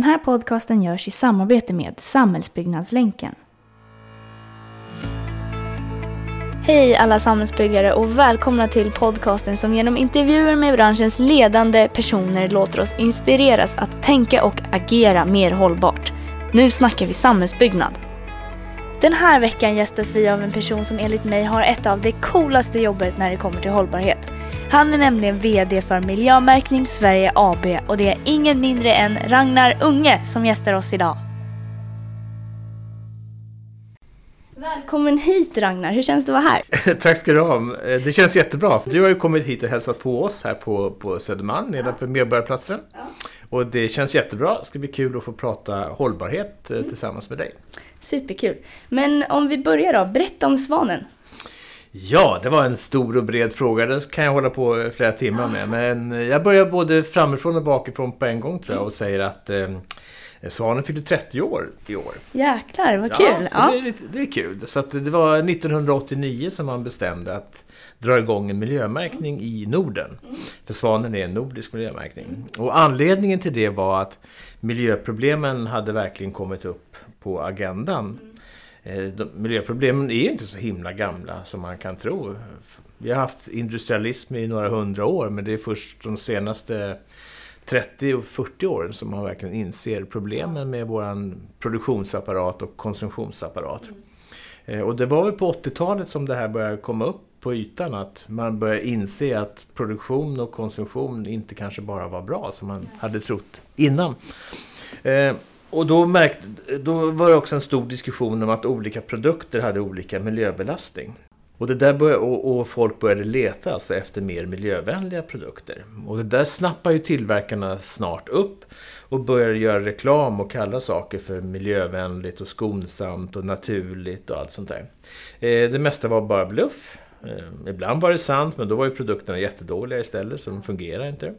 Den här podcasten görs i samarbete med Samhällsbyggnadslänken. Hej alla samhällsbyggare och välkomna till podcasten som genom intervjuer med branschens ledande personer låter oss inspireras att tänka och agera mer hållbart. Nu snackar vi samhällsbyggnad. Den här veckan gästas vi av en person som enligt mig har ett av det coolaste jobbet när det kommer till hållbarhet. Han är nämligen VD för Miljömärkning Sverige AB och det är ingen mindre än Ragnar Unge som gästar oss idag. Välkommen hit Ragnar, hur känns det att vara här? Tack ska du ha. Det känns jättebra. Du har ju kommit hit och hälsat på oss här på, på Södermalm nedanför Medborgarplatsen. Ja. Och det känns jättebra. Det ska bli kul att få prata hållbarhet mm. tillsammans med dig. Superkul. Men om vi börjar då, berätta om Svanen. Ja, det var en stor och bred fråga. Det kan jag hålla på flera timmar med. Men jag börjar både framifrån och bakifrån på en gång tror jag och säger att eh, Svanen fyllde 30 år i år. Jäklar, vad kul! Ja, så Det, är, det är kul. Så det var 1989 som man bestämde att dra igång en miljömärkning i Norden. För Svanen är en nordisk miljömärkning. Och anledningen till det var att miljöproblemen hade verkligen kommit upp på agendan. Eh, de, miljöproblemen är inte så himla gamla som man kan tro. Vi har haft industrialism i några hundra år men det är först de senaste 30 och 40 åren som man verkligen inser problemen med vår produktionsapparat och konsumtionsapparat. Mm. Och det var väl på 80-talet som det här började komma upp på ytan att man började inse att produktion och konsumtion inte kanske bara var bra som man hade trott innan. Och då, märkte, då var det också en stor diskussion om att olika produkter hade olika miljöbelastning. Och, det där började, och, och, folk började leta alltså efter mer miljövänliga produkter. Och det där snappar ju tillverkarna snart upp och började göra reklam och kalla saker för miljövänligt och skonsamt och naturligt och allt sånt där. Eh, det mesta var bara bluff. Eh, ibland var det sant, men då var ju produkterna jättedåliga istället, så de fungerar inte.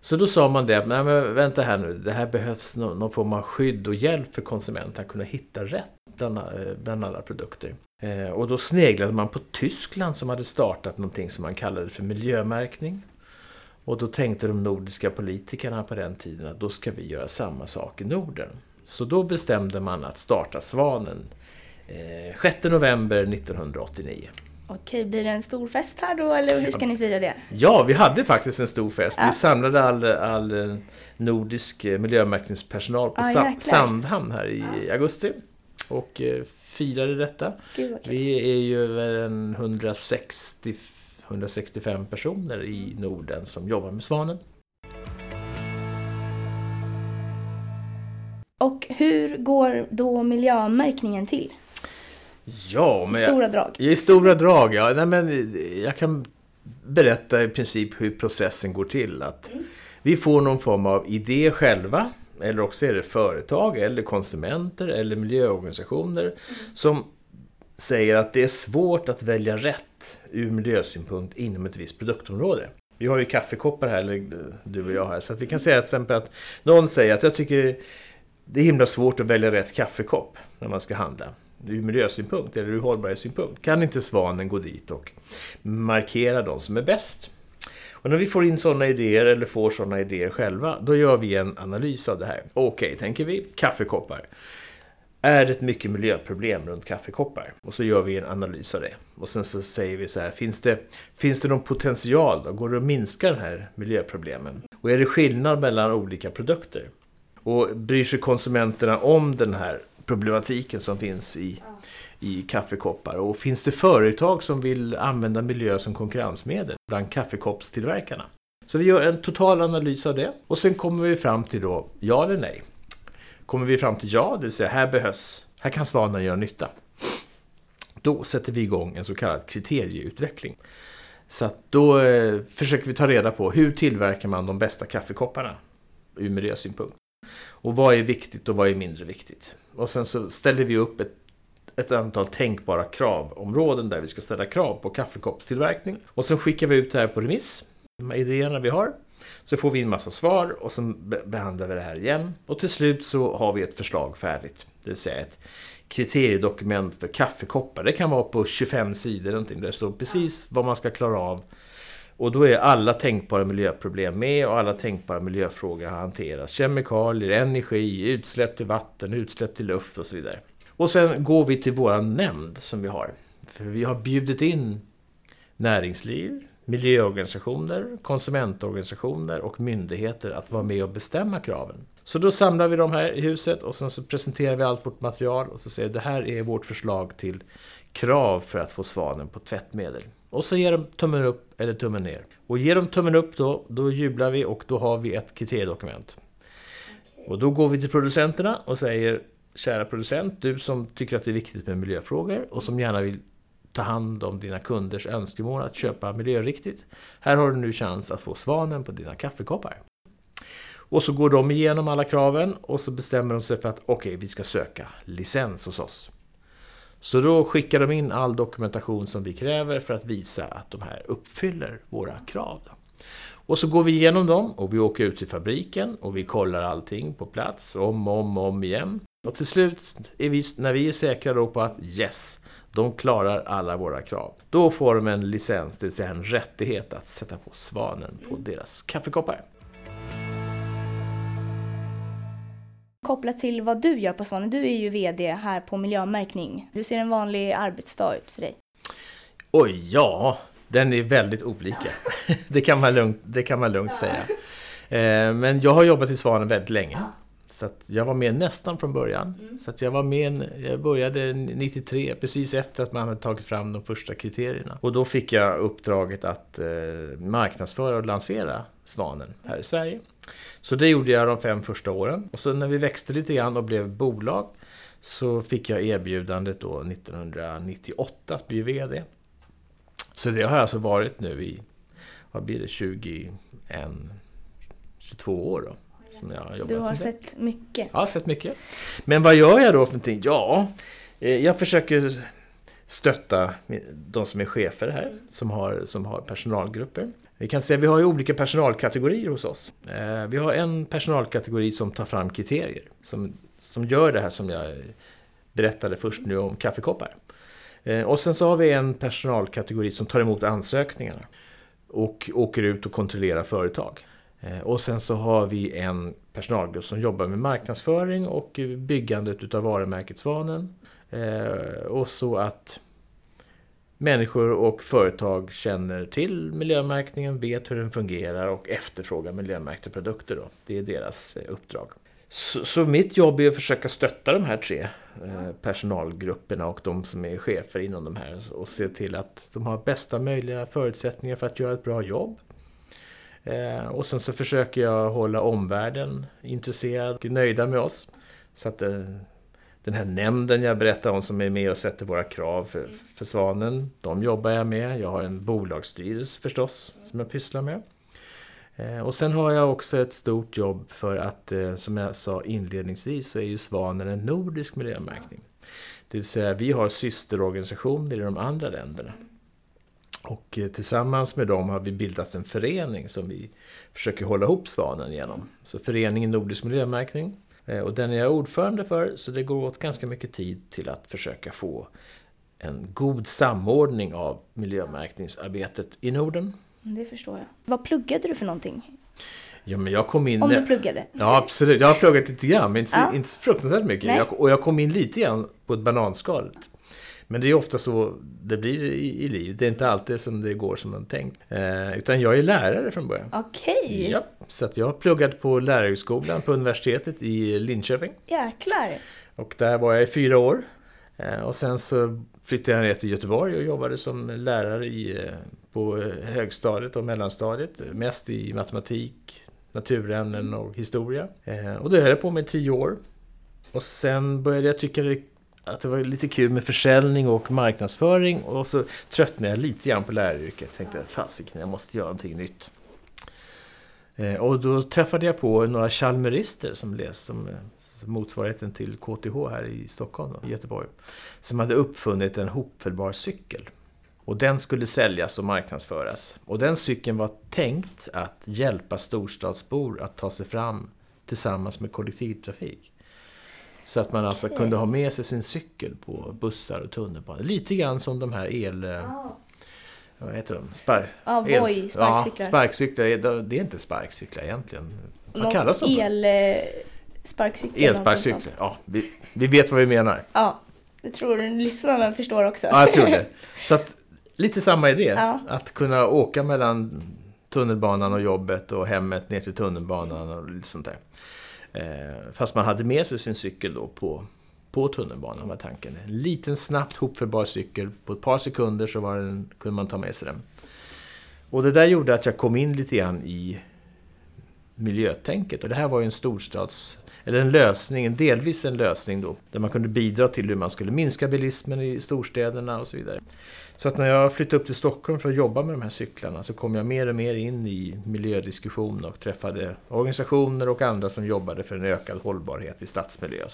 Så då sa man det, nej men vänta här nu, det här behövs någon, någon form av skydd och hjälp för konsumenten att kunna hitta rätt bland, eh, bland alla produkter. Eh, och då sneglade man på Tyskland som hade startat någonting som man kallade för miljömärkning. Och då tänkte de nordiska politikerna på den tiden att då ska vi göra samma sak i Norden. Så då bestämde man att starta Svanen eh, 6 november 1989. Okej, blir det en stor fest här då eller hur ska ni fira det? Ja, vi hade faktiskt en stor fest. Ja. Vi samlade all, all nordisk miljömärkningspersonal på ah, Sandhamn här i ja. augusti. Och eh, firade detta. Gud, vi är ju en 160, 165 personer i Norden som jobbar med Svanen. Och hur går då miljömärkningen till? Ja, men... Stora drag. I stora drag, ja. Nej, men jag kan berätta i princip hur processen går till. Att mm. Vi får någon form av idé själva, eller också är det företag, eller konsumenter, eller miljöorganisationer mm. som säger att det är svårt att välja rätt ur miljösynpunkt inom ett visst produktområde. Vi har ju kaffekoppar här, eller du och jag här, så att vi kan säga till exempel att någon säger att jag tycker det är himla svårt att välja rätt kaffekopp när man ska handla ur miljösynpunkt eller ur hållbarhetssynpunkt kan inte Svanen gå dit och markera de som är bäst. Och när vi får in sådana idéer eller får sådana idéer själva, då gör vi en analys av det här. Okej, okay, tänker vi, kaffekoppar. Är det ett mycket miljöproblem runt kaffekoppar? Och så gör vi en analys av det. Och sen så säger vi så här, finns det, finns det någon potential då? Går det att minska den här miljöproblemen? Och är det skillnad mellan olika produkter? Och bryr sig konsumenterna om den här problematiken som finns i, i kaffekoppar. Och finns det företag som vill använda miljö som konkurrensmedel bland kaffekoppstillverkarna? Så vi gör en total analys av det och sen kommer vi fram till då ja eller nej. Kommer vi fram till ja, det vill säga här behövs, här kan svanen göra nytta. Då sätter vi igång en så kallad kriterieutveckling. Så att då eh, försöker vi ta reda på hur tillverkar man de bästa kaffekopparna ur miljösynpunkt. Och vad är viktigt och vad är mindre viktigt? Och sen så ställer vi upp ett, ett antal tänkbara kravområden där vi ska ställa krav på kaffekoppstillverkning. Och sen skickar vi ut det här på remiss, de idéerna vi har. Så får vi en massa svar och sen behandlar vi det här igen. Och till slut så har vi ett förslag färdigt. Det vill säga ett kriteriedokument för kaffekoppar. Det kan vara på 25 sidor någonting. Där det står precis vad man ska klara av och då är alla tänkbara miljöproblem med och alla tänkbara miljöfrågor har hanterats. Kemikalier, energi, utsläpp till vatten, utsläpp till luft och så vidare. Och sen går vi till vår nämnd som vi har. För vi har bjudit in näringsliv, miljöorganisationer, konsumentorganisationer och myndigheter att vara med och bestämma kraven. Så då samlar vi dem här i huset och sen så presenterar vi allt vårt material och så säger vi det här är vårt förslag till krav för att få svanen på tvättmedel. Och så ger de tummen upp eller tummen ner. Och ger de tummen upp då, då jublar vi och då har vi ett kriteriedokument. Och då går vi till producenterna och säger Kära producent, du som tycker att det är viktigt med miljöfrågor och som gärna vill ta hand om dina kunders önskemål att köpa miljöriktigt. Här har du nu chans att få svanen på dina kaffekoppar. Och så går de igenom alla kraven och så bestämmer de sig för att okej, okay, vi ska söka licens hos oss. Så då skickar de in all dokumentation som vi kräver för att visa att de här uppfyller våra krav. Och så går vi igenom dem och vi åker ut till fabriken och vi kollar allting på plats om och om, om igen. Och till slut, är vi, när vi är säkra då på att yes, de klarar alla våra krav. Då får de en licens, det vill säga en rättighet att sätta på svanen på deras kaffekoppar. Kopplat till vad du gör på Svanen, du är ju VD här på Miljömärkning. Hur ser en vanlig arbetsdag ut för dig? Oj, ja, den är väldigt olika. det, kan man lugnt, det kan man lugnt säga. Eh, men jag har jobbat i Svanen väldigt länge. Så jag var med nästan från början. Mm. Så jag var med, jag började 93, precis efter att man hade tagit fram de första kriterierna. Och då fick jag uppdraget att eh, marknadsföra och lansera Svanen här i Sverige. Så det gjorde jag de fem första åren. Och så när vi växte lite grann och blev bolag så fick jag erbjudandet då 1998 att bli VD. Så det har jag alltså varit nu i, vad blir det, 21, 22 år då. Som jag har du har sett det. mycket. Ja, sett mycket. Men vad gör jag då för någonting? Ja, eh, jag försöker stötta de som är chefer här, mm. som, har, som har personalgrupper. Vi kan säga att vi har ju olika personalkategorier hos oss. Eh, vi har en personalkategori som tar fram kriterier, som, som gör det här som jag berättade först nu om kaffekoppar. Eh, och sen så har vi en personalkategori som tar emot ansökningarna och åker ut och kontrollerar företag. Eh, och sen så har vi en personalgrupp som jobbar med marknadsföring och byggandet utav varumärket Svanen. Och så att människor och företag känner till miljömärkningen, vet hur den fungerar och efterfrågar miljömärkta produkter. Då. Det är deras eh, uppdrag. Så, så, mitt jobb är att försöka stötta de här tre eh, personalgrupperna och de som är chefer inom de här och se till att de har bästa möjliga förutsättningar för att göra ett bra jobb. Eh, och sen så försöker jag hålla omvärlden intresserad och nöjda med oss. Så att eh, den här nämnden jag berättade om som är med och sätter våra krav för, för Svanen, de jobbar jag med. Jag har en bolagsstyrelse förstås som jag pysslar med. Eh, och sen har jag också ett stort jobb för att, eh, som jag sa inledningsvis, så är ju Svanen en nordisk miljömärkning. Det vill säga vi har systerorganisationer i de andra länderna. Och eh, tillsammans med dem har vi bildat en förening som vi försöker hålla ihop Svanen genom. Så föreningen Nordisk miljömärkning. Eh, och den är jag ordförande för, så det går åt ganska mycket tid till att försöka få en god samordning av miljömärkningsarbetet i Norden. Det förstår jag. Vad pluggade du för någonting? Ja, men jag kom in... Om du pluggade? Ja, absolut. Jag har pluggat lite grann, men inte, ja. inte fruktansvärt mycket. Jag, och jag kom in lite grann på ett bananskal. Men det är ofta så det blir i, i livet. Det är inte alltid som det går som man tänkt. Eh, utan jag är lärare från början. Okej. Okay. Ja, så att jag har pluggat på lärarhögskolan på universitetet i Linköping. Jäklar. Och där var jag i fyra år. Eh, och sen så flyttade jag ner till Göteborg och jobbade som lärare i, eh, på högstadiet och mellanstadiet. Mest i matematik, naturämnen och historia. Eh, och det höll jag på med i tio år. Och sen började jag tycka det att det var lite kul med försäljning och marknadsföring och så tröttnade jag lite grann på läraryrket. Jag tänkte fasiken, jag måste göra någonting nytt. Eh, och då träffade jag på några chalmerister som läste som, som motsvarigheten till KTH här i Stockholm, i Göteborg. Som hade uppfunnit en hopfällbar cykel. Och den skulle säljas och marknadsföras. Och den cykeln var tänkt att hjälpa storstadsbor att ta sig fram tillsammans med kollektivtrafik. Så att man alltså okay. kunde ha med sig sin cykel på bussar och tunnelbanor. Lite grann som de här el... Oh. vad heter de? Spark, Ja, els- Voi, sparkcyklar. Ja, sparkcyklar, det är inte sparkcyklar egentligen. Vad Någon kallas de? El... eh, Elsparkcyklar. Ja, vi, vi vet vad vi menar. Ja, det tror lyssnarna förstår också. Ja, jag tror det. Så att, lite samma idé. Ja. Att kunna åka mellan tunnelbanan och jobbet och hemmet ner till tunnelbanan och lite sånt där. Eh, fast man hade med sig sin cykel då på, på tunnelbanan var tanken. En liten snabbt hopförbar cykel. På ett par sekunder så var den, kunde man ta med sig den. Och det där gjorde att jag kom in lite grann i miljötänket. Och det här var ju en storstads... Eller en lösning, en delvis en lösning då. Där man kunde bidra till hur man skulle minska bilismen i storstäderna och så vidare. Så att när jag flyttade upp till Stockholm för att jobba med de här cyklarna så kom jag mer och mer in i miljödiskussion och träffade organisationer och andra som jobbade för en ökad hållbarhet i stadsmiljö och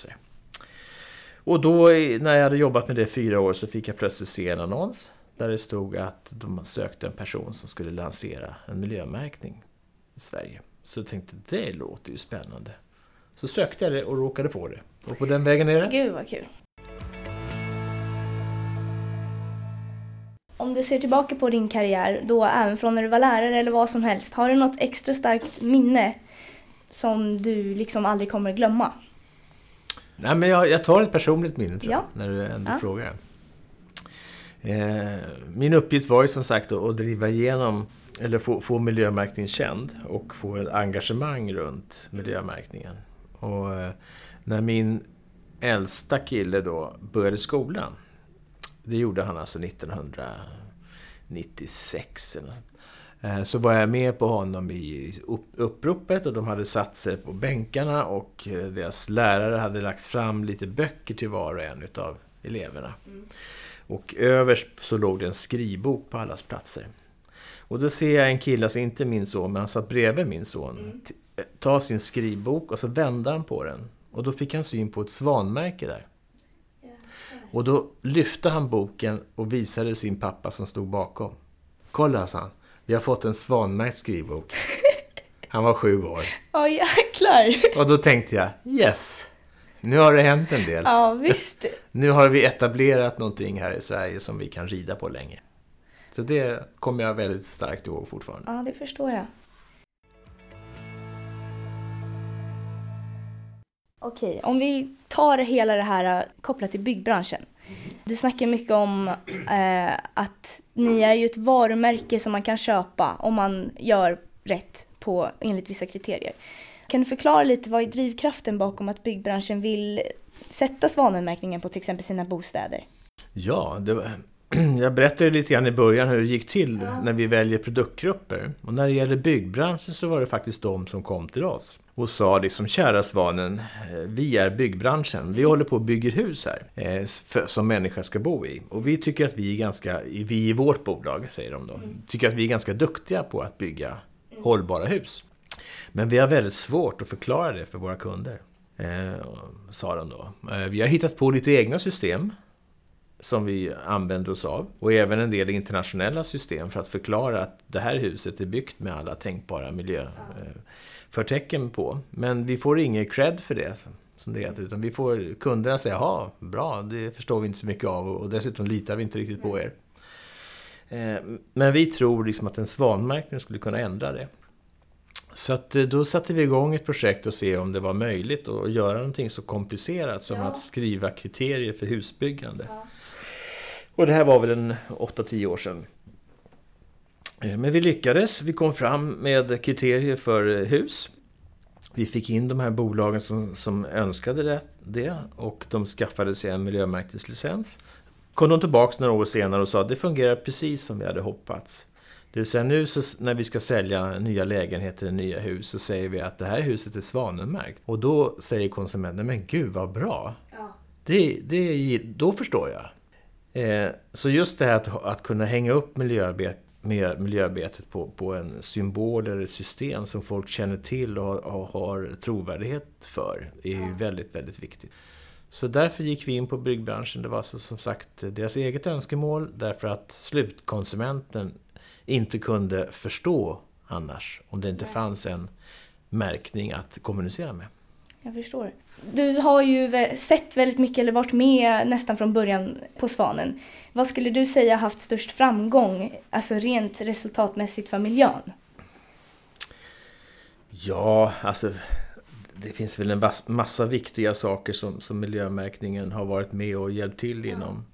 Och då när jag hade jobbat med det i fyra år så fick jag plötsligt se en annons där det stod att de sökte en person som skulle lansera en miljömärkning i Sverige. Så jag tänkte, det låter ju spännande. Så sökte jag det och råkade få det. Och på den vägen är det. Gud vad kul. Om du ser tillbaka på din karriär, då även från när du var lärare eller vad som helst, har du något extra starkt minne som du liksom aldrig kommer glömma? Nej, men jag, jag tar ett personligt minne tror Ja. jag, när du ändå Ja. frågar. Eh, min uppgift var ju som sagt att, att driva igenom, eller få, få miljömärkningen känd och få ett engagemang runt miljömärkningen. Och eh, när min äldsta kille då började skolan, det gjorde han alltså 1996 eller något. Eh, Så var jag med på honom i upp- uppropet och de hade satt sig på bänkarna och eh, deras lärare hade lagt fram lite böcker till var och en utav eleverna. Och överst så låg det en skrivbok på allas platser. Och då ser jag en kille, alltså inte min son, men han satt bredvid min son, t- eh, ta sin skrivbok och så vände han på den. Och då fick han syn på ett svanmärke där. Och då lyfte han boken och visade sin pappa som stod bakom. Kolla, sa han. Vi har fått en svanmärkt skrivbok. Han var sju år. Ja, jäklar! Och då tänkte jag, yes! Nu har det hänt en del. Ja, visst. Nu har vi etablerat någonting här i Sverige som vi kan rida på länge. Så det kommer jag väldigt starkt ihåg fortfarande. Ja, det förstår jag. Okej, om vi tar hela det här eh, kopplat till byggbranschen. Du snackar mycket om eh, att ni är ju ett varumärke som man kan köpa om man gör rätt på enligt vissa kriterier. Kan du förklara lite vad är drivkraften bakom att byggbranschen vill sätta svanenmärkningen på till exempel sina bostäder? Ja, det var, jag berättade ju lite grann i början hur det gick till när vi väljer produktgrupper. Och när det gäller byggbranschen så var det faktiskt de som kom till oss och sa liksom, kära Svanen, eh, vi är byggbranschen. Vi håller på och bygger hus här eh, för, som människor ska bo i. Och vi tycker att vi är ganska, vi i vårt bolag, säger de då, tycker att vi är ganska duktiga på att bygga hållbara hus. Men vi har väldigt svårt att förklara det för våra kunder, eh, sa de då. Eh, vi har hittat på lite egna system som vi använder oss av. Och även en del internationella system för att förklara att det här huset är byggt med alla tänkbara miljöförtecken på. Men vi får ingen cred för det, som- det heter. Utan vi får kunderna säga, ja, bra, det förstår vi inte så mycket av och dessutom litar vi inte riktigt på er. Eh, Men vi tror liksom att en svanmärkning skulle kunna ändra det. Så att eh, då satte vi igång ett projekt och se om det var möjligt att göra någonting så komplicerat som att skriva kriterier för husbyggande. Och det här var väl en 8-10 år sedan. Eh, Men vi lyckades. Vi kom fram med kriterier för hus. Vi fick in de här bolagen som, som önskade det, det och de skaffade sig en miljömärkeslicens. Kom de tillbaka några år senare och sa att det fungerar precis som vi hade hoppats. Det vill säga nu så, när vi ska sälja nya lägenheter, nya hus, så säger vi att det här huset är svanenmärkt. Och då säger konsumenten, men gud vad bra! Det, det, då förstår jag. Eh, så just det här att, att kunna hänga upp miljöarbet, miljöarbetet på, på en symbol eller ett system som folk känner till och, har- har trovärdighet för är ju väldigt, väldigt viktigt. Så därför gick vi in på byggbranschen. Det var så, som sagt deras eget önskemål därför att slutkonsumenten inte kunde förstå annars om det inte fanns en märkning att kommunicera med. Jag förstår. Du har ju sett väldigt mycket, eller varit med nästan från början på Svanen. Vad skulle du säga haft störst framgång, alltså rent resultatmässigt för miljön? Ja, alltså det finns väl en massa viktiga saker som, som miljömärkningen har varit med och hjälpt till inom.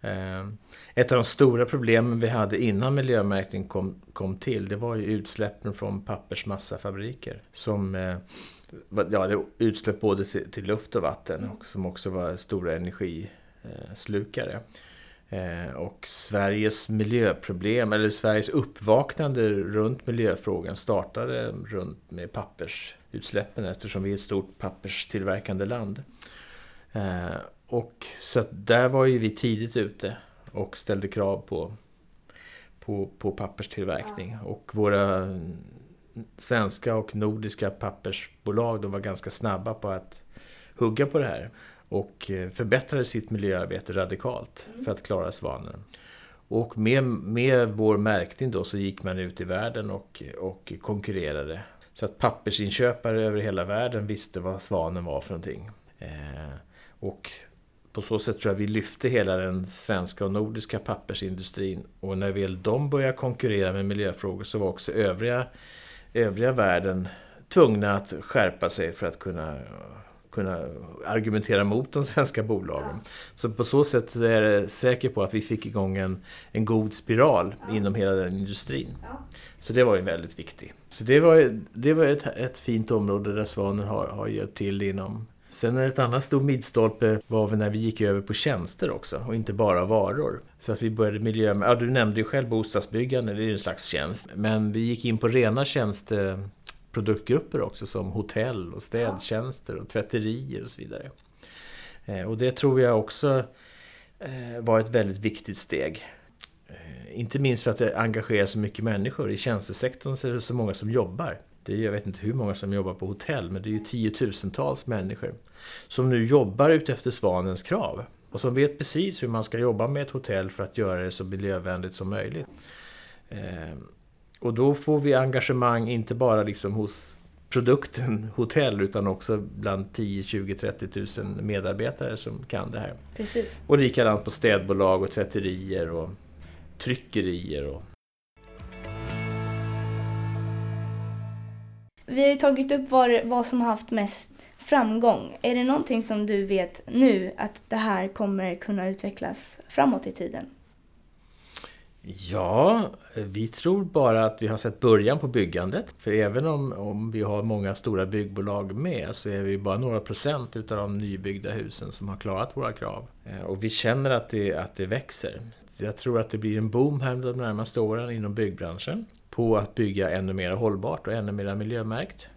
Eh, Ett av de stora problemen vi hade innan miljömärkning kom, kom till, det var ju utsläppen från pappersmassafabriker. Som, eh, ja, det utsläpp både till, till luft och vatten och som också var stora energislukare. Eh, Och Sveriges miljöproblem, eller Sveriges uppvaknande runt miljöfrågan startade runt med pappersutsläppen eftersom vi är ett stort papperstillverkande land. Eh, Och så att där var ju vi tidigt ute och ställde krav på, på, på papperstillverkning. Och våra svenska och nordiska pappersbolag de var ganska snabba på att hugga på det här och eh, förbättrade sitt miljöarbete radikalt för att klara svanen. Och med, med vår märkning då så gick man ut i världen och, och konkurrerade. Så att pappersinköpare över hela världen visste vad svanen var för någonting. Eh, och på så sätt tror jag vi lyfte hela den svenska och nordiska pappersindustrin. Och när väl de började konkurrera med miljöfrågor så var också övriga, övriga världen tvungna att skärpa sig för att kunna kunna argumentera mot de svenska bolagen. Så på så sätt är jag säker på att vi fick igång en, en god spiral inom hela den industrin. Så det var ju väldigt viktigt. Så det var, det var ett, ett fint område där Svanen har, har hjälpt till inom. Sen ett annat stor milstolpe var när vi gick över på tjänster också och inte bara varor. Så att vi började miljö... Ja, du nämnde ju själv bostadsbyggande, det är ju en slags tjänst. Men vi gick in på rena tjänsteproduktgrupper också som hotell och städtjänster och tvätterier och så vidare. Eh, och det tror jag också eh, var ett väldigt viktigt steg. Eh, inte minst för att det engagerar så mycket människor. I tjänstesektorn så är det så många som jobbar. Det är, jag vet inte hur många som jobbar på hotell, men det är ju tiotusentals människor som nu jobbar utefter Svanens krav. Och som vet precis hur man ska jobba med ett hotell för att göra det så miljövänligt som möjligt. Eh, och då får vi engagemang inte bara liksom hos produkten hotell utan också bland 10, 20, 30 tusen medarbetare som kan det här. Precis. Och likadant på städbolag och tvätterier och tryckerier. Och... Vi har ju tagit upp vad, vad som har haft mest framgång. Är det någonting som du vet nu att det här kommer kunna utvecklas framåt i tiden? Ja, vi tror bara att vi har sett början på byggandet. För även om, om vi har många stora byggbolag med så är vi bara några procent utav de nybyggda husen som har klarat våra krav. Eh, och vi känner att det, att det växer. Jag tror att det blir en boom här de närmaste åren inom byggbranschen på att bygga ännu mer hållbart och ännu mer miljömärkt.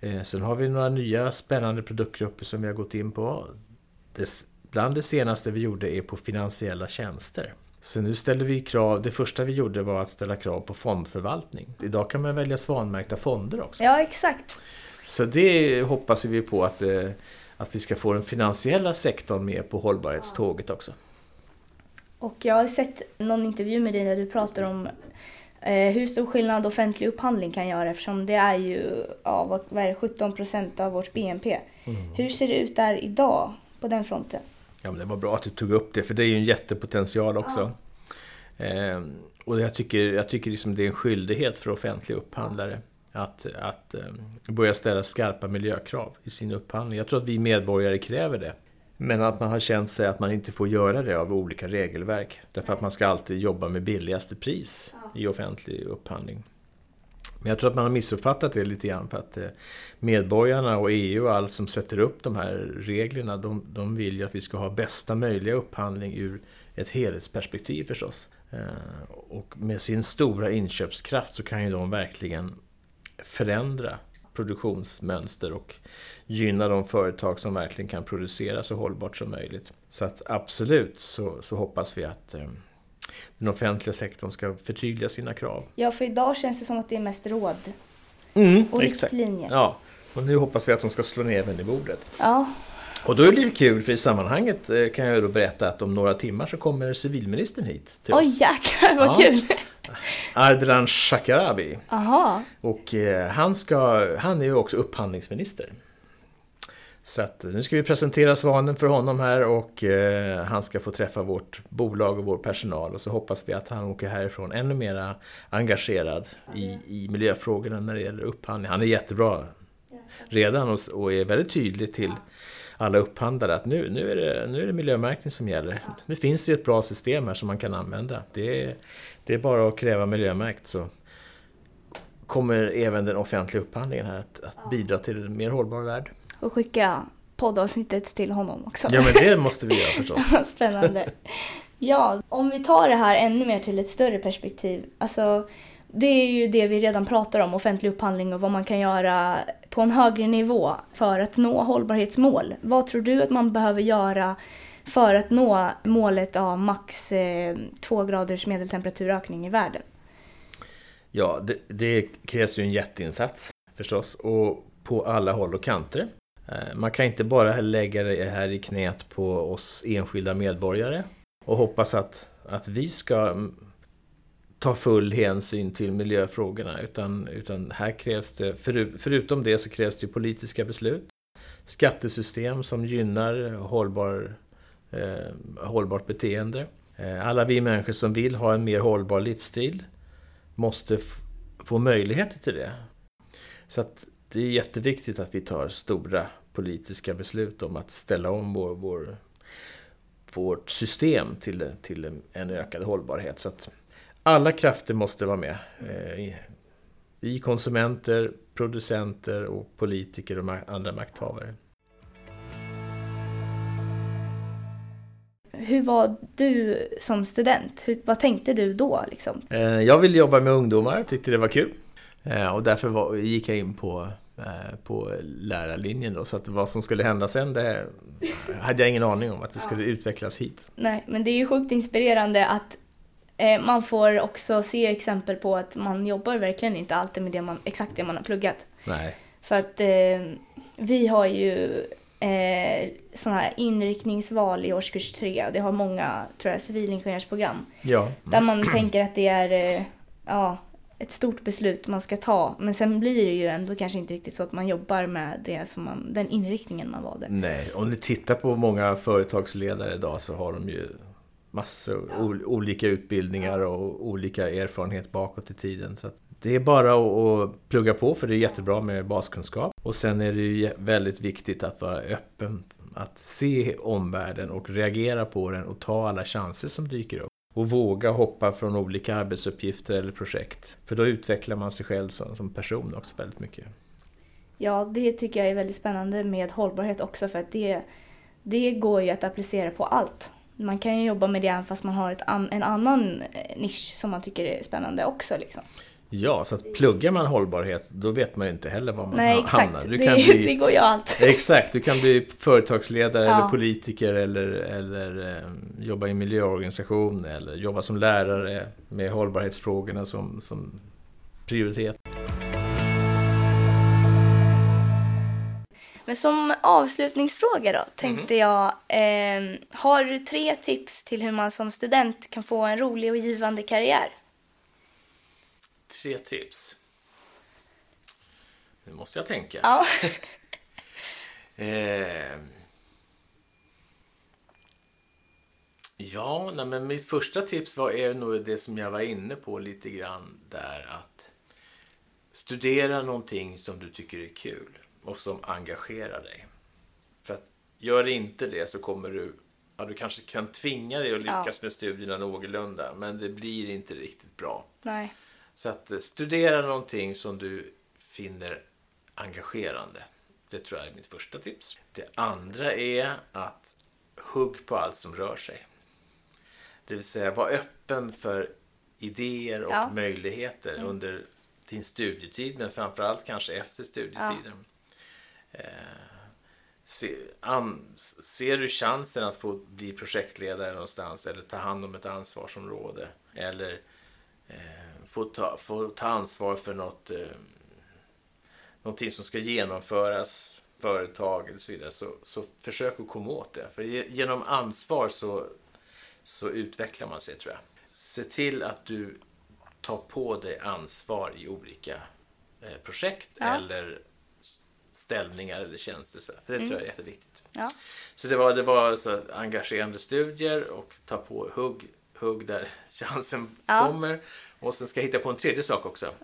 Eh, Sen har vi några nya spännande produktgrupper som vi har gått in på. Det, bland det senaste vi gjorde är på finansiella tjänster. Så nu ställer vi krav, det första vi gjorde var att ställa krav på fondförvaltning. Idag kan man välja svanmärkta fonder också. Ja, exakt. Så det hoppas vi på att, eh, att vi ska få den finansiella sektorn med på hållbarhetståget också. Och jag har sett någon intervju med dig där du pratar om eh, hur stor skillnad offentlig upphandling kan göra eftersom det är ju ja, vad, vad är det, 17 procent av vårt BNP. Hur ser det ut där idag på den fronten? Ja, men det var bra att du tog upp det, för det är ju en jättepotential också. Ehm, och jag tycker, jag tycker liksom det är en skyldighet för offentliga upphandlare att, att eh, börja ställa skarpa miljökrav i sin upphandling. Jag tror att vi medborgare kräver det. Men att man har känt sig att man inte får göra det av olika regelverk. Därför att man ska alltid jobba med billigaste pris i offentlig upphandling. Men jag tror att man har missuppfattat det lite grann för att eh, medborgarna och EU och allt som sätter upp de här reglerna, de, de vill ju att vi ska ha bästa möjliga upphandling ur ett helhetsperspektiv förstås. Eh, och med sin stora inköpskraft så kan ju de verkligen förändra produktionsmönster och gynna de företag som verkligen kan producera så hållbart som möjligt. Så att absolut så, så hoppas vi att eh, den offentliga sektorn ska förtydliga sina krav. Ja, för idag känns det som att det är mest råd Mm, och riktlinjer. Ja, och nu hoppas vi att de ska slå näven i bordet. Ja, Och då är det lite kul, för i sammanhanget eh, kan jag då berätta att om några timmar så kommer civilministern hit till oj oss. jäklar vad Ja. kul! Ardalan Shekarabi. Aha, Och eh, han, ska, han är ju också upphandlingsminister. Så att nu ska vi presentera Svanen för honom här och eh, han ska få träffa vårt bolag och vår personal och så hoppas vi att han åker härifrån ännu mer engagerad i, i miljöfrågorna när det gäller upphandling. Han är jättebra redan och, och är väldigt tydlig till alla upphandlare att nu, nu, är det, nu är det miljömärkning som gäller. Nu finns det ett bra system här som man kan använda. Det är, det är bara att kräva miljömärkt så kommer även den offentliga upphandlingen här att, att bidra till en mer hållbar värld. Och skicka poddavsnittet till honom också. Ja, men det måste vi göra förstås. Spännande. Ja, om vi tar det här ännu mer till ett större perspektiv. Alltså, det är ju det vi redan pratar om, offentlig upphandling och vad man kan göra på en högre nivå för att nå hållbarhetsmål. Vad tror du att man behöver göra för att nå målet av max eh, två graders medeltemperaturökning i världen? Ja, det, det krävs ju en jätteinsats förstås och på alla håll och kanter. Eh, man kan inte bara lägga det här i knät på oss enskilda medborgare och hoppas att, att vi ska mm, ta full hänsyn till miljöfrågorna. Utan, utan här krävs det, för, förutom det så krävs det politiska beslut. Skattesystem som gynnar hållbar, eh, hållbart beteende. Eh, alla vi människor som vill ha en mer hållbar livsstil måste få möjligheter till det. Så att det är jätteviktigt att vi tar stora politiska beslut om att ställa om vår, vår, vårt system till, till en ökad hållbarhet. Så att alla krafter måste vara med. Eh, vi konsumenter, producenter och politiker och andra makthavare. Hur var du som student? Hur, vad tänkte du då? Liksom? Eh, jag ville jobba med ungdomar, tyckte det var kul. Eh, och därför var, gick jag in på, på lärarlinjen. Då, så att vad som skulle hända sen, det hade jag ingen aning om att det skulle utvecklas hit. Nej, men det är ju sjukt inspirerande att Eh, man får också se exempel på att man jobbar verkligen inte alltid med det man, exakt det man har pluggat. Nej. För att eh, vi har ju eh, sådana här inriktningsval i årskurs tre. Det har många, tror jag, civilingenjörsprogram. Ja. Där man tänker att det är eh, ja, ett stort beslut man ska ta. Men sen blir det ju ändå kanske inte riktigt så att man jobbar med det som man, den inriktningen man valde. Nej, om ni tittar på många företagsledare idag så har de ju massor ja. olika utbildningar och olika erfarenhet bakåt i tiden. Så det är bara att plugga på för det är jättebra med baskunskap. Och sen är det ju väldigt viktigt att vara öppen, att se omvärlden och reagera på den och ta alla chanser som dyker upp. Och våga hoppa från olika arbetsuppgifter eller projekt. För då utvecklar man sig själv som, som person också väldigt mycket. Ja, det tycker jag är väldigt spännande med hållbarhet också för att det, det går ju att applicera på allt man kan ju jobba med det även fast man har an, en annan eh, nisch som man tycker är spännande också. Liksom. Ja, så att pluggar man hållbarhet då vet man ju inte heller var man Nej, hamnar. Du det, kan bli, det går ju allt. Exakt, du kan bli företagsledare ja. eller politiker eller, eller eh, jobba i en miljöorganisation eller jobba som lärare med hållbarhetsfrågorna som, som prioritet. Men som avslutningsfråga då tänkte mm. jag, eh, har du tre tips till hur man som student kan få en rolig och givande karriär? Tre tips? Nu måste jag tänka. Ja. eh, ja, nej, men mitt första tips var är nog det som jag var inne på lite grann där att studera någonting som du tycker är kul och som engagerar dig. För att gör inte det så kommer du, ja du kanske kan tvinga dig att lyckas ja. med studierna någorlunda, men det blir inte riktigt bra. Nej. Så att eh, studera någonting som du finner engagerande. Det tror jag är mitt första tips. Det andra är att hugg på allt som rör sig. Det vill säga, var öppen för idéer och ja. möjligheter mm. under din studietid, men framförallt kanske efter studietiden. Ja. Eh, se, an, ser du chansen att få bli projektledare någonstans eller ta hand om ett ansvarsområde eller eh, få, ta, få ta ansvar för något, eh, någonting som ska genomföras, företag eller så vidare, så, så försök att komma åt det. För genom ansvar så, så utvecklar man sig tror jag. Se till att du tar på dig ansvar i olika eh, projekt ja. eller ställningar eller tjänster. Så, för det tror jag är jätteviktigt. Ja. Så det var, det var så engagerande studier och ta på hugg, hugg där chansen Ja. kommer. Och sen ska jag hitta på en tredje sak också.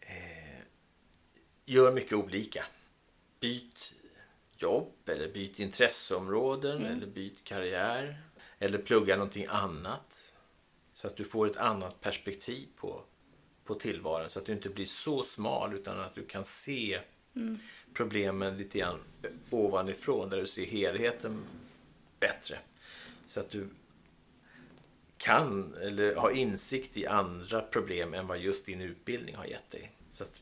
Eh, gör mycket olika. Byt jobb eller byt intresseområden eller byt karriär. Eller plugga någonting annat. Så att du får ett annat perspektiv på, på tillvaron. Så att du inte blir så smal utan att du kan se problemen lite grann ovanifrån. Där du ser helheten bättre. Så att du kan eller har insikt i andra problem än vad just din utbildning har gett dig. Så att,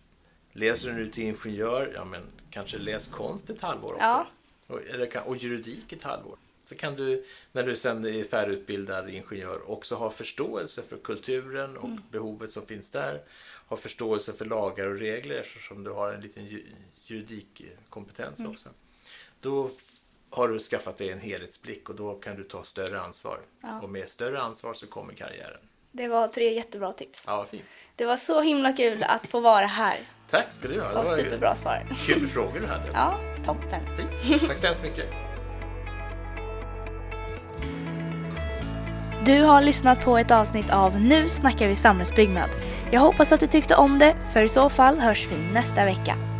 läser du nu till ingenjör, ja men kanske läs konst ett halvår också. Ja. Och, eller, och juridik ett halvår. Så kan du, när du sen är färdigutbildad ingenjör, också ha förståelse för kulturen och behovet som finns där. Ha förståelse för lagar och regler eftersom du har en liten ju- juridikkompetens också. Då har du skaffat dig en helhetsblick och då kan du ta större ansvar. Ja. Och med större ansvar så kommer karriären. Det var tre jättebra tips. Ja, fint. Det var så himla kul att få vara här. Tack ska du ha. Det var superbra svar. kul frågor du hade. Också. Ja, toppen. Fint. Tack så hemskt mycket. Du har lyssnat på ett avsnitt av Nu snackar vi samhällsbyggnad. Jag hoppas att du tyckte om det, för i så fall hörs vi nästa vecka.